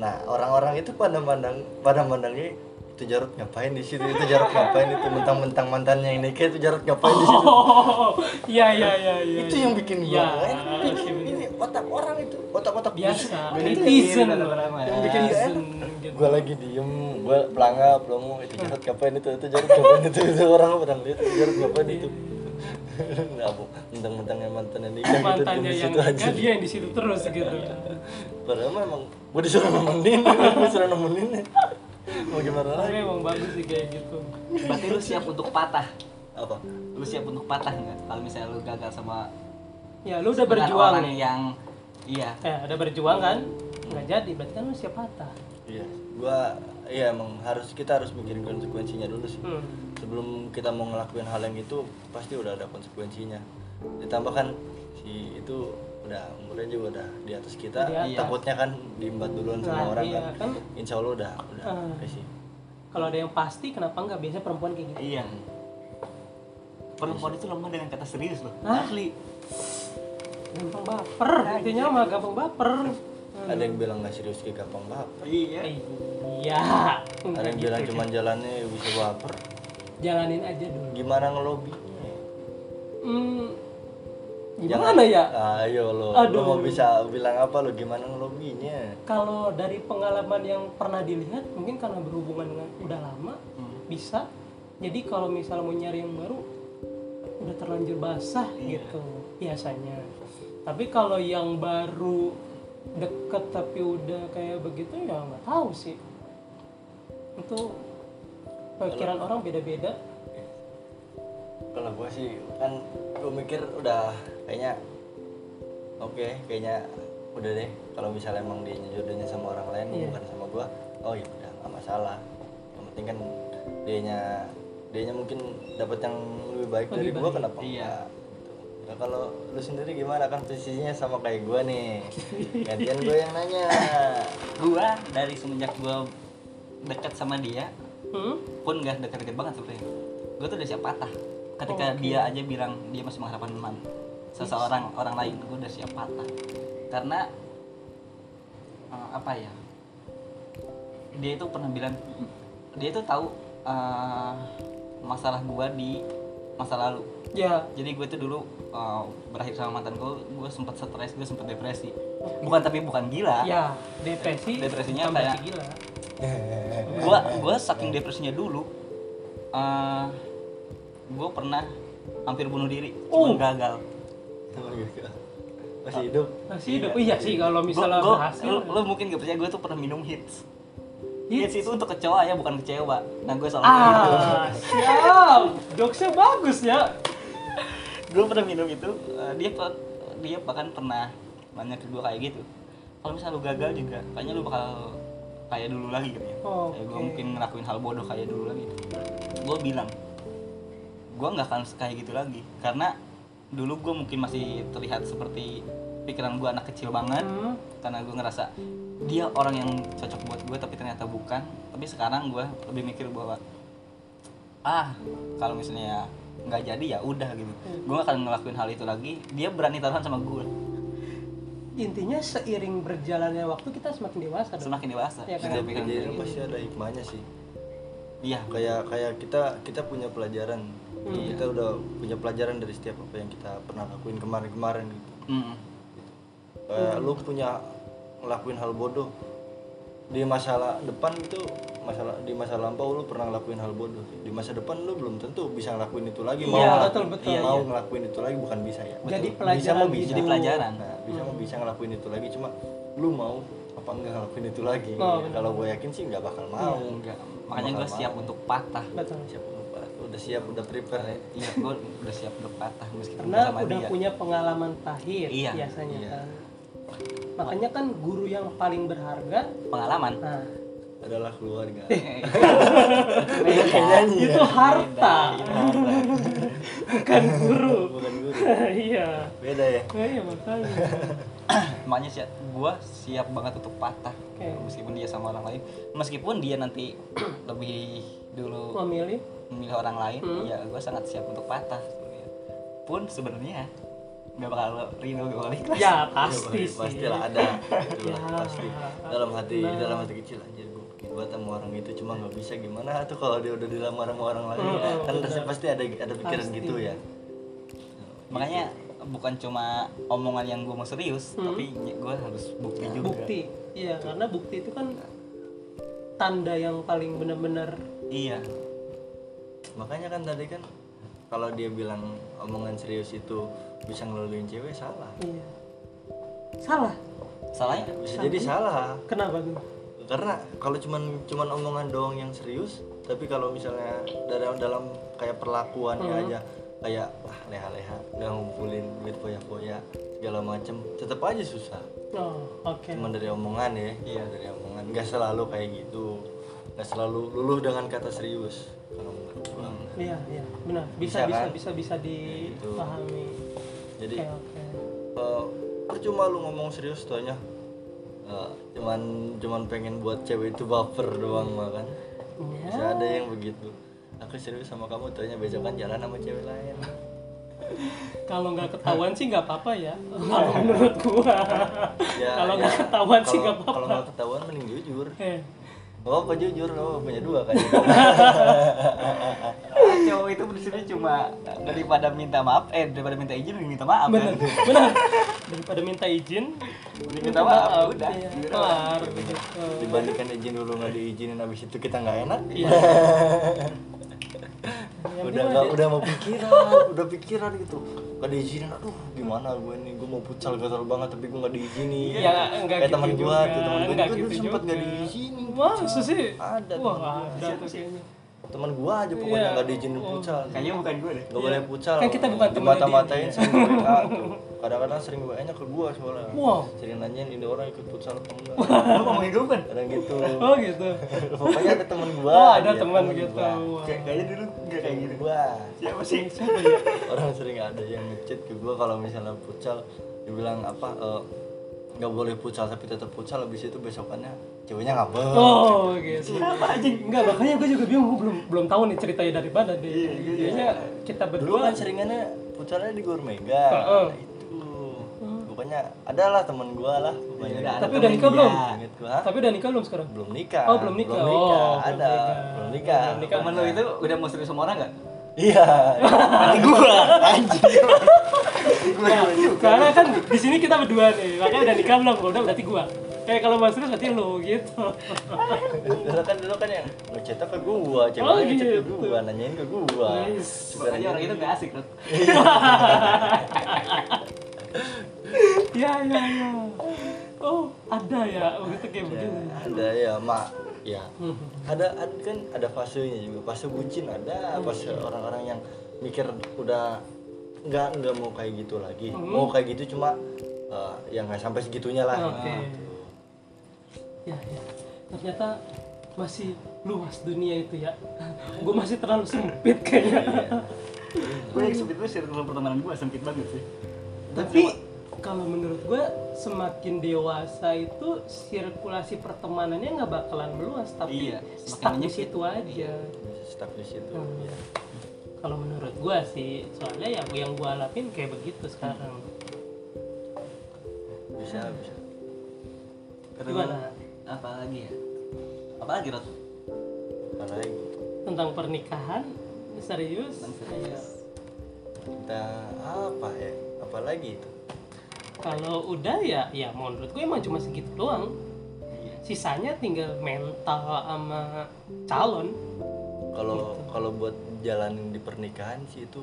Nah orang-orang itu pada mandang pada mandangnya itu Jarot ngapain di situ? Itu Jarot ngapain? Itu mentang-mentang mantannya yang nikah itu Jarot ngapain di situ? Oh iya iya iya iya itu yang bikin gua Iya, nggak enak. sih, Ini- ini otak orang itu. Otak-otak biasa. netizen Yang bikin- yang bikin gitu. gua lagi diem gua pelanga pelongo itu Jarot ngapain itu? Itu Jarot ngapain itu? Itu orang pada lihat itu Jarot ngapain itu? Nggak bu. Mentang-mentang yang mantannya nikah gitu di yang situ aja. dia yang di situ terus gitu. Padahal mah emang gua disuruh nemenin. Gua disuruh nemenin mau gimana tapi lagi emang bagus sih kayak gitu. Berarti lu siap untuk patah? Apa? Lu siap untuk patah nggak? Kalau misalnya lu gagal sama ya lu udah berjuang. orang yang iya. Ya udah berjuang kan? Nggak jadi berarti kan lu siap patah. Iya, gua iya emang harus kita harus mikirin konsekuensinya dulu sih. hmm. Sebelum kita mau ngelakuin hal yang itu pasti udah ada konsekuensinya. Ditambah kan si itu udah umurnya juga udah di atas kita, Di atas. takutnya kan diembat duluan sama Nah, orang iya, kan. kan. Insya Allah udah udah Ah. kasih. kalau ada yang pasti kenapa nggak biasa perempuan kayak gitu iya perempuan itu lemah dengan kata serius loh Hah? asli gampang baper intinya mah gampang baper Ada yang bilang nggak serius kayak gampang baper. iya iya Ada yang gitu. bilang cuman jalannya bisa baper. jalanin aja dulu Gimana ngelobinya? hmm, gimana ya Ayo lo, lo Aduh. mau bisa bilang apa lo gimana ngelobinya? kalau dari pengalaman yang pernah dilihat mungkin karena berhubungan dengan udah lama Hmm. bisa jadi kalau misal mau nyari yang baru udah terlanjur basah Iya. gitu biasanya tapi kalau yang baru deket tapi udah kayak begitu ya nggak tahu sih itu pikiran orang beda-beda kalau gue sih kan gue mikir udah kayaknya oke kayaknya udah deh kalau misalnya emang dia jodohnya sama orang lain Iya. bukan sama gue oh ya udah nggak masalah yang penting kan dianya dianya mungkin dapat yang lebih baik Lebih dari gue baik, kenapa iya. enggak gitu. nah kalau lu sendiri gimana kan posisinya sama kayak gue nih gantian gue yang nanya gua dari semenjak gua dekat sama dia hmm? pun gak deket-deket banget sebenarnya gua tuh udah siap patah ketika Oke. dia aja bilang dia masih mengharapkan teman seseorang orang lain gua udah siap patah. Karena eh, apa ya dia itu pernah bilang dia itu tahu eh, masalah gua di masa lalu. Ya. Jadi gue tuh dulu eh, berakhir sama mantan gue gue sempat stres gue sempat depresi. Bukan tapi bukan gila. Ya depresi Depresinya bukan kayak- gila. Gua gua saking depresinya dulu eh gua pernah hampir bunuh diri Oh. cuma gagal masih hidup? masih hidup. Iya. Sih kalau misalnya Gua- gua- berhasil. lu, lu mungkin gak percaya gue tuh pernah minum hits. Hits? hits? itu untuk kecoa ya bukan kecewa. Nah gue salah. Gitu. ah siap. Jokesnya bagus ya. Gue pernah minum itu. Eh, dia dia bahkan pernah nanya ke gue kayak gitu. Kalau misalnya lu gagal juga kayaknya lu bakal kayak dulu lagi gitu ya. Oh, gue oke. mungkin ngelakuin hal bodoh kayak dulu lagi. Gue bilang gue nggak akan kayak gitu lagi. Karena dulu gue mungkin masih terlihat seperti pikiran gue anak kecil banget Hmm. karena gue ngerasa dia orang yang cocok buat gue tapi ternyata bukan tapi sekarang gue lebih mikir bahwa ah kalau misalnya nggak jadi ya udah gitu gue gak akan ngelakuin hal itu lagi dia berani taruhan sama gue intinya seiring berjalannya waktu kita semakin dewasa dong. semakin dewasa Iya kan? Jadi kayak itu gitu. pasti ada hikmahnya sih iya kayak kayak kita kita punya pelajaran. Hmm. kita udah punya pelajaran dari setiap apa yang kita pernah lakuin kemarin-kemarin gitu. Mm. kayak lu punya ngelakuin hal bodoh. Di masa depan itu masalah di masa lampau lu pernah ngelakuin hal bodoh. Di masa depan lu belum tentu bisa ngelakuin itu lagi. Mau Iya, ngelakuin- betul, betul. mau Iya, iya. ngelakuin itu lagi bukan bisa ya. Jadi bisa pelajaran mau bisa Jadi pelajaran. nah, bisa mau bisa ngelakuin itu lagi. Cuma lu mau apa enggak ngelakuin itu lagi? Oh, benar. kalau gue yakin sih nggak bakal mau. Enggak makanya gue siap untuk patah. Betul. Siap lupa udah siap udah prepare ya? Iya gue udah siap untuk patah meskipun karena sama udah dia. punya pengalaman pahit Iya, biasanya iya. kan. Makanya kan guru yang paling berharga? Pengalaman? Nah. Adalah keluarga. Ya? itu harta. Bukan guru. Bukan guru. Iya. Beda ya? Iya makanya makanya sih gue siap banget untuk patah. Oke. meskipun dia sama orang lain. Meskipun dia nanti lebih dulu memilih? memilih orang lain Hmm. ya gue sangat siap untuk patah. Pun sebenarnya nggak bakal rindu gue balik kelas ya pasti sih. pastilah ada. Itulah Ya. pasti. Dalam hati Nah. dalam hati kecil aja gue buat sama orang itu cuma nggak bisa gimana tuh kalau dia udah dilamar sama orang lain. Hmm, kan pasti, pasti ada ada pikiran Pasti. gitu ya. Makanya bukan cuma omongan yang gue mau serius Hmm. tapi gue harus bukti juga. bukti. Iya karena bukti itu kan tanda yang paling benar-benar iya. Makanya kan tadi kan kalau dia bilang omongan serius itu bisa ngeluluin cewek salah. Iya. Salah? Salahnya? Bisa jadi salah. Kenapa tuh? Karena kalau cuman cuman omongan doang yang serius tapi kalau misalnya dalam dalam kayak perlakuannya Hmm. aja kayak wah leha-leha nggak ngumpulin duit foya-foya segala macem. Tetap aja susah. Oh oke. Cuman dari omongan ya iya dari omongan. Nggak selalu kayak gitu. Nggak selalu luluh dengan kata serius kalau menurut gua. Iya iya. Benar. Bisa bisa bisa kan? bisa bisa dipahami. Jadi oke oke. eh, percuma lu ngomong serius tuanya cuman cuman pengen buat cewek itu baper doang mah kan bisa ada yang begitu aku serius sama kamu tuanya besok kan jalan sama cewek lain. Kalau nggak ketahuan sih nggak apa-apa ya. Kalau menurut gua. Ya, kalau ya, nggak ketahuan sih kalau- nggak kalau apa-apa. nggak ketahuan mending jujur. Eh. Oh kok jujur? Oh punya dua kan? Cowok itu prinsipnya cuma daripada minta maaf eh daripada minta izin minta maaf benar kan? benar. Daripada minta izin Mending minta maaf udah. Iya, kelar. Dibandingkan izin dulu nggak diizinin habis itu kita nggak enak. Iya udah mah udah mau pikiran udah pikiran gitu. Nggak diizinin aduh gimana gue nih gue mau pucal gatal banget tapi gue nggak diizinin Ya, enggak kayak gitu teman gue tuh teman gue juga gitu dulu sempet nggak juga. diizinin. Masa sih? Ada Wah, teman gua. ada tuh kayaknya. teman gue aja pokoknya Iya. nggak diizinin pucal kayaknya bukan gue deh. Nggak boleh pucal Kan kita bukan temennya mata-matain sering WA tuh kadang-kadang sering WA nya ke gue soalnya Wow. sering nanyain ini orang ikut pucal apa enggak lu gue kan kadang gitu Oh gitu. pokoknya ada teman gue Oh, ada teman gitu. Wah. kayak kayaknya dulu gak kayak gitu gue siapa sih Siapa ya? orang sering ada yang ngechat ke gue kalau misalnya pucal dibilang apa eh, nggak boleh pucal tapi tetap pucal habis itu besokannya ceweknya ngambek Oh gitu. Enggak, makanya gue juga bingung gue belum belum tahu nih ceritanya dari mana deh. Kayaknya kita dulu berdua kan seringannya pucalnya di Gor Mega pokoknya adalah teman gue lah pokoknya ada Tapi udah nikah temen belum? gua? Tapi udah nikah belum sekarang? belum nikah Oh, belum nikah. belum nikah Oh, belum ada nikah. belum nikah Belum nikah. temen lu itu udah mau serius sama orang gak? iya gua anjing Nah, karena kan di sini kita berdua nih, makanya udah nikah belum? Kalau udah berarti gua. Kayak kalau mas Terus berarti lu gitu. dulu kan dulu kan yang ngechatnya ke gua ceweknya Oh, ngechat ke gitu. gua nanyain ke gua Nice. makanya orang itu gak asik Rut. Ya ya ya. Oh ada ya, begitu kayak begitu. ada ya mak ya ada, ada kan ada fasenya juga fase bucin ada fase orang-orang yang mikir udah nggak nggak mau kayak gitu lagi mau kayak gitu cuma eh, ya nggak sampai segitunya lah Oke. Ya ya. Ternyata masih luas dunia itu ya. Gue masih terlalu sempit kayaknya. gue yang sempit gue circle pertemanan gue sempit banget sih Tapi kalau menurut gue semakin dewasa itu sirkulasi pertemanannya nggak bakalan meluas tapi Iya, stuck di situ aja. bisa stuck di situ Hmm, ya. Kalau menurut gue sih soalnya yang yang gue alamin kayak begitu sekarang. bisa bisa Gimana? apa lagi ya apa lagi Rot? apa lagi Tentang pernikahan serius? Iya. kita apa ya apa lagi itu Kalau udah ya ya menurut gue emang cuma segitu doang. Iya. Sisanya tinggal mental sama calon. kalau kalau buat jalanin di pernikahan sih itu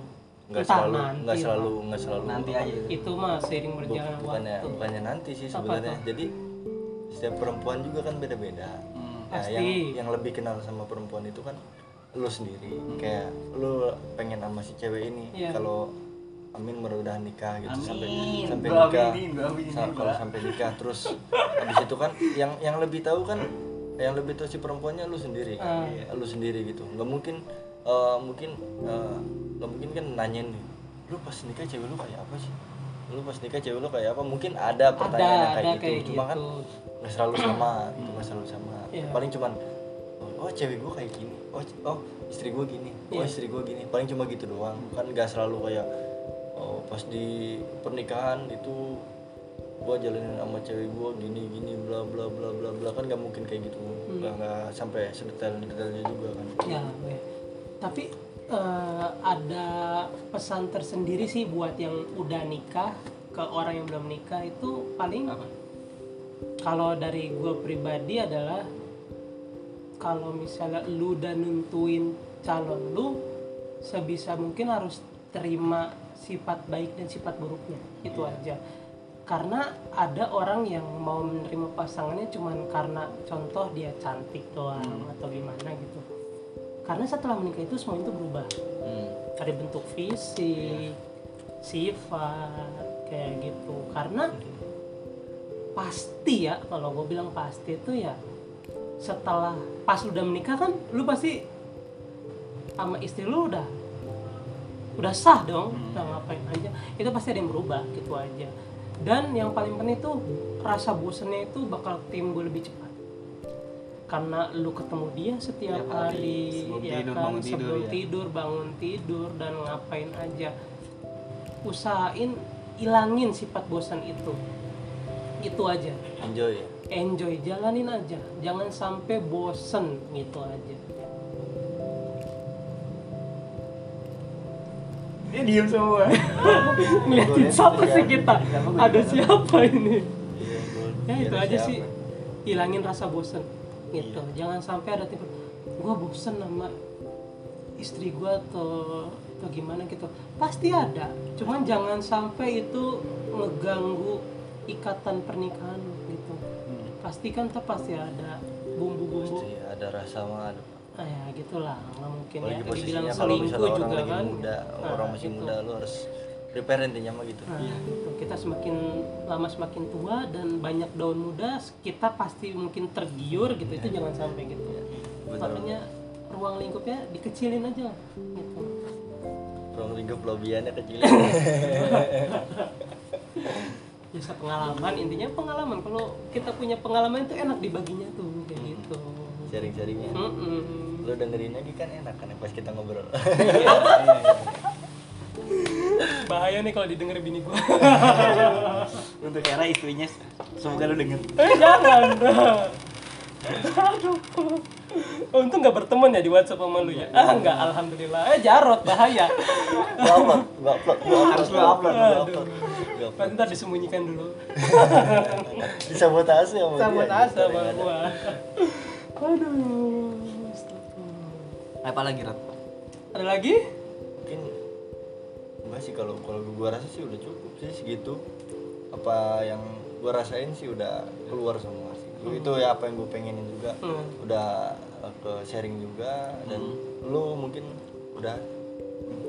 nggak selalu nggak selalu nggak selalu nanti aja Itu mah seiring Bu- berjalannya bukannya waktu. bukannya nanti sih sebenarnya jadi setiap perempuan juga kan beda-beda Hmm. Nah, yang Pasti. yang lebih kenal sama perempuan itu kan lu sendiri kayak lu pengen sama si cewek ini Iya. kalau Amin mudah-mudahan nikah gitu. Sampai Amin. sampai Gua nikah. Sa- juga. kalau sampai nikah. Terus habis itu kan yang yang lebih tahu kan yang lebih tahu si perempuannya lu sendiri. Iya, lu sendiri gitu. Nggak mungkin eh, mungkin eh, nggak mungkin kan nanyain lu pas nikah cewek lu kayak apa sih? Lu pas nikah cewek lu kayak apa? Mungkin ada pertanyaan yang ada kayak gitu. kayak cuma kan gitu. nggak selalu sama gitu nggak selalu sama. Iya. paling cuman oh, cewek gua kayak gini. Oh oh istri gua gini. Oh Iya. istri gua gini. Paling cuma gitu doang. Kan nggak selalu kayak oh, pas di pernikahan itu gua jalanin sama cewek gua gini gini bla bla bla bla bla kan nggak mungkin kayak gitu Hmm. nggak nggak sampai sedetail detailnya juga kan ya ya. tapi eh, ada pesan tersendiri sih buat yang udah nikah ke orang yang belum nikah itu paling apa kalau dari gue pribadi adalah kalau misalnya lu udah nentuin calon lu sebisa mungkin harus terima sifat baik dan sifat buruknya. Itu aja. Karena ada orang yang mau menerima pasangannya cuman karena contoh dia cantik doang atau gimana gitu. Karena setelah menikah itu semua itu berubah. Hmm. dari bentuk fisik sifat kayak gitu. Karena pasti ya kalau gue bilang pasti itu ya setelah pas udah menikah kan lu pasti sama istri lu udah udah sah dong udah ngapain aja. Itu pasti ada yang berubah gitu aja. Dan yang paling penting itu rasa bosannya itu bakal timbul lebih cepat. Karena lu ketemu dia setiap Tiap hari, sebelum ya tidur, kan? bangun tidur, sebelum ya. tidur bangun tidur dan ngapain aja. Usahain ilangin sifat bosan itu. Itu aja. Enjoy. Ya enjoy jalanin aja. Jangan sampai bosen gitu aja dia diem semua. Ngeliatin siapa sih kita? ada siapa ini? Iya, ya itu aja sih. Hilangin rasa bosen. Gitu. Jangan sampai ada tipe gue bosen sama istri gue atau atau gimana gitu. Pasti ada. Cuman jangan sampai itu ngeganggu ikatan pernikahan gitu. Pasti kan tuh pasti ada bumbu-bumbu. Pasti ada rasa mah ada ah ya gitulah nggak mungkin apalagi ya dibilang selingkuh orang juga lagi kan muda Nah, orang masih gitu. muda lu harus prepare intinya mah gitu Nah, gitu. kita semakin lama semakin tua dan banyak daun muda, kita pasti mungkin tergiur gitu. Itu jangan sampai gitu. betul. Makanya ruang lingkupnya dikecilin aja gitu. ruang lingkup lobiannya kecil Bisa pengalaman, intinya pengalaman. Kalau kita punya pengalaman itu enak dibaginya tuh. Sharing sharingnya Mm-mm. lu dengerin lagi kan enak kan pas kita ngobrol Bahaya nih kalau didengar bini gua. untuk era istrinya semoga lu denger eh jangan. Aduh. Untung nggak berteman ya di WhatsApp sama lu ya. Ah enggak, alhamdulillah. Eh Jarot bahaya. gua upload gua upload gua Harus gua upload. gua upload. Nanti ntar disembunyikan dulu. disabotase sama dia Sabotase sama gua. Aduh. astagfirullah. apa lagi Rot? Ada lagi? mungkin enggak sih kalau kalau gua rasa sih udah cukup sih segitu apa yang gua rasain sih udah keluar semua sih itu ya apa yang gue pengenin juga Hmm. udah uh, ke sharing juga dan lu mungkin udah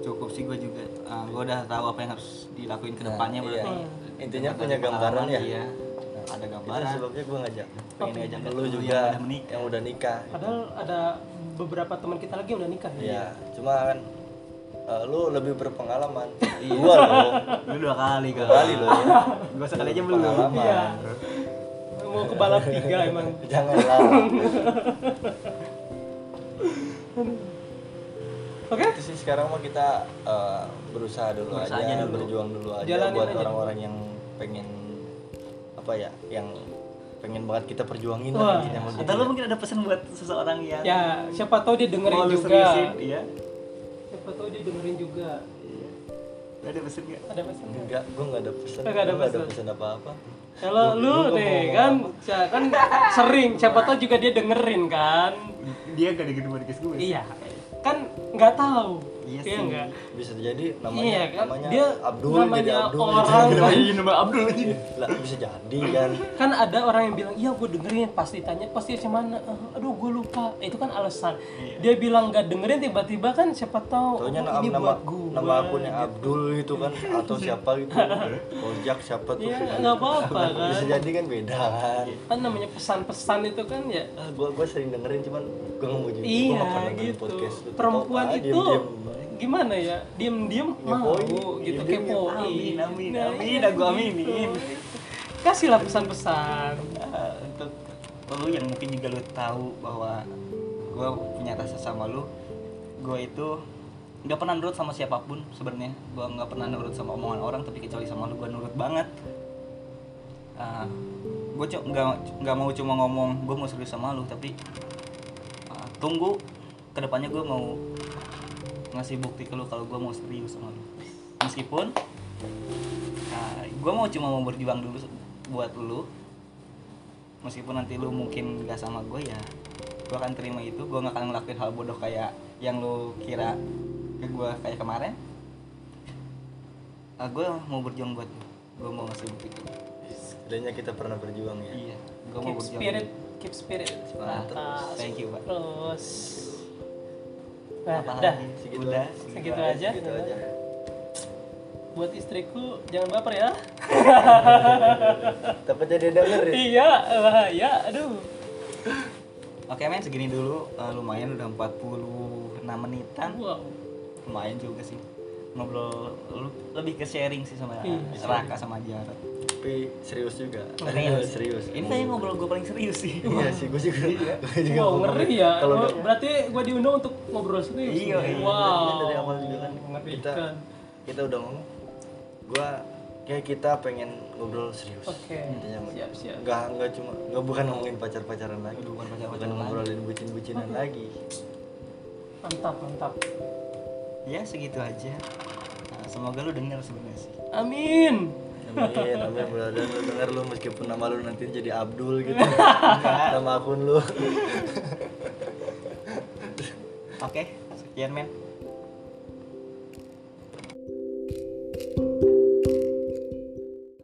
cukup sih gue juga gue udah tahu apa yang harus dilakuin ke depannya Nah, berarti iya. Intinya punya gambaran ya? iya. Ada itu gambaran sebabnya gue ngajak pengen Oke. ngajak Ada lu lu juga yang udah menikah. yang udah nikah Padahal ada beberapa teman kita lagi yang udah nikah ya. Iya, cuma kan uh, lu lebih berpengalaman. Gua loh, lu dua kali dua kali loh. gue sekali aja belum Pengalaman. Iya. Mau ke balap tiga emang. Janganlah. Oke? Itu sih sekarang mah kita uh, berusaha dulu Berusaha aja, aja dulu. berjuang dulu aja Jalanin buat orang-orang yang pengen apa ya, yang pengen banget kita perjuangin Wah. lah intinya gitu. atau lu mungkin ada pesan buat seseorang yang Ya, siapa tahu dia dengerin mau juga. seriusin iya Siapa tahu dia dengerin juga. Lu ada pesan gak? Ada pesan nggak? Enggak, gua enggak ada pesan. Nggak ada nggak ada pesan. pesan apa-apa. Kalau lu mau kan, ya, kan sering, siapa tahu juga dia dengerin kan. dia gak dengerin podcast gue Iya, kan nggak tahu. Iya Iya sih. enggak? bisa jadi namanya Iya kan? namanya Dia Abdul namanya jadi Abdul. orang. Gitu. kan. Iya, nama Abdul aja. lah bisa jadi kan? Kan ada orang yang bilang iya gue dengerin. Pas ditanya pasti macam mana? "Eh, aduh gue lupa. Itu kan alasan. Dia bilang gak dengerin tiba-tiba kan siapa tahu Taunya oh, nama ini nama, buat gue nama akunnya Abdul gitu kan atau siapa gitu. Ojak siapa tuh. Ya nggak apa-apa kan? bisa jadi kan beda kan? Kan namanya pesan-pesan itu kan ya. Ah, gua gua sering dengerin cuman gua nggak mau jadi gua iya gitu. podcast perempuan ah, itu. Gimana ya? Diem-diem mau gitu Diem-diem kepoin Amin, amin, Nah, amin, iya. aku aminin. gitu. kasihlah pesan-pesan. Eh, untuk lu yang mungkin juga lu tahu bahwa gue punya rasa sama lu gue itu nggak pernah nurut sama siapa pun sebenarnya. Gue nggak pernah nurut sama omongan orang tapi kecuali sama lu gue nurut banget. Gue nggak nggak mau cuma ngomong gue mau serius sama lu tapi ah, tunggu ke depannya gue mau ngasih bukti ke lu kalau gue mau serius sama lu. Meskipun gue mau cuma mau berjuang dulu buat lu. Meskipun nanti lu mungkin gak sama gue ya gue akan terima itu. Gue gak akan ngelakuin hal bodoh kayak yang lu kira ke gue kayak kemarin. Ah gue mau berjuang buat lu. Gue mau ngasih bukti. Ke lu Setidaknya kita pernah berjuang ya. Iya gue mau keep berjuang. spirit keep spirit. Mantap. thank you pak. Terus nah Apa udah lagi? Segitu udah segitu aja. Segitu aja. buat istriku jangan baper ya. Takutnya dia denger ya. iya bahaya aduh. Oke men segini dulu. Eh, lumayan udah 46 menitan. Wow. Lumayan juga sih. Ngobrol lebih ke sharing sih sama Iya, Raka sama Jarot Tapi serius juga. Serius. serius. ini kayaknya ngobrol gue paling serius sih. Iya sih, gue juga. Gue juga wow ngeri ya. Kalau Oh, berarti gua diundang untuk ngobrol serius Iya, iya. wow. Dari awal juga kan. Kita kita udah ngomong gua kayak kita pengen ngobrol serius. Oke, Intinya siap, siap. nggak nggak cuma nggak bukan ngomongin pacar pacaran lagi. Bukan pacar-pacaran bukan lagi. ngobrolin bucin bucinan lagi. Mantap mantap. Ya segitu aja. Nah, semoga lu denger sebenarnya sih. Amin amin amin mudah-mudahan lu denger lu meskipun nama lu nanti jadi Abdul gitu. Nama akun lu. Oke sekian men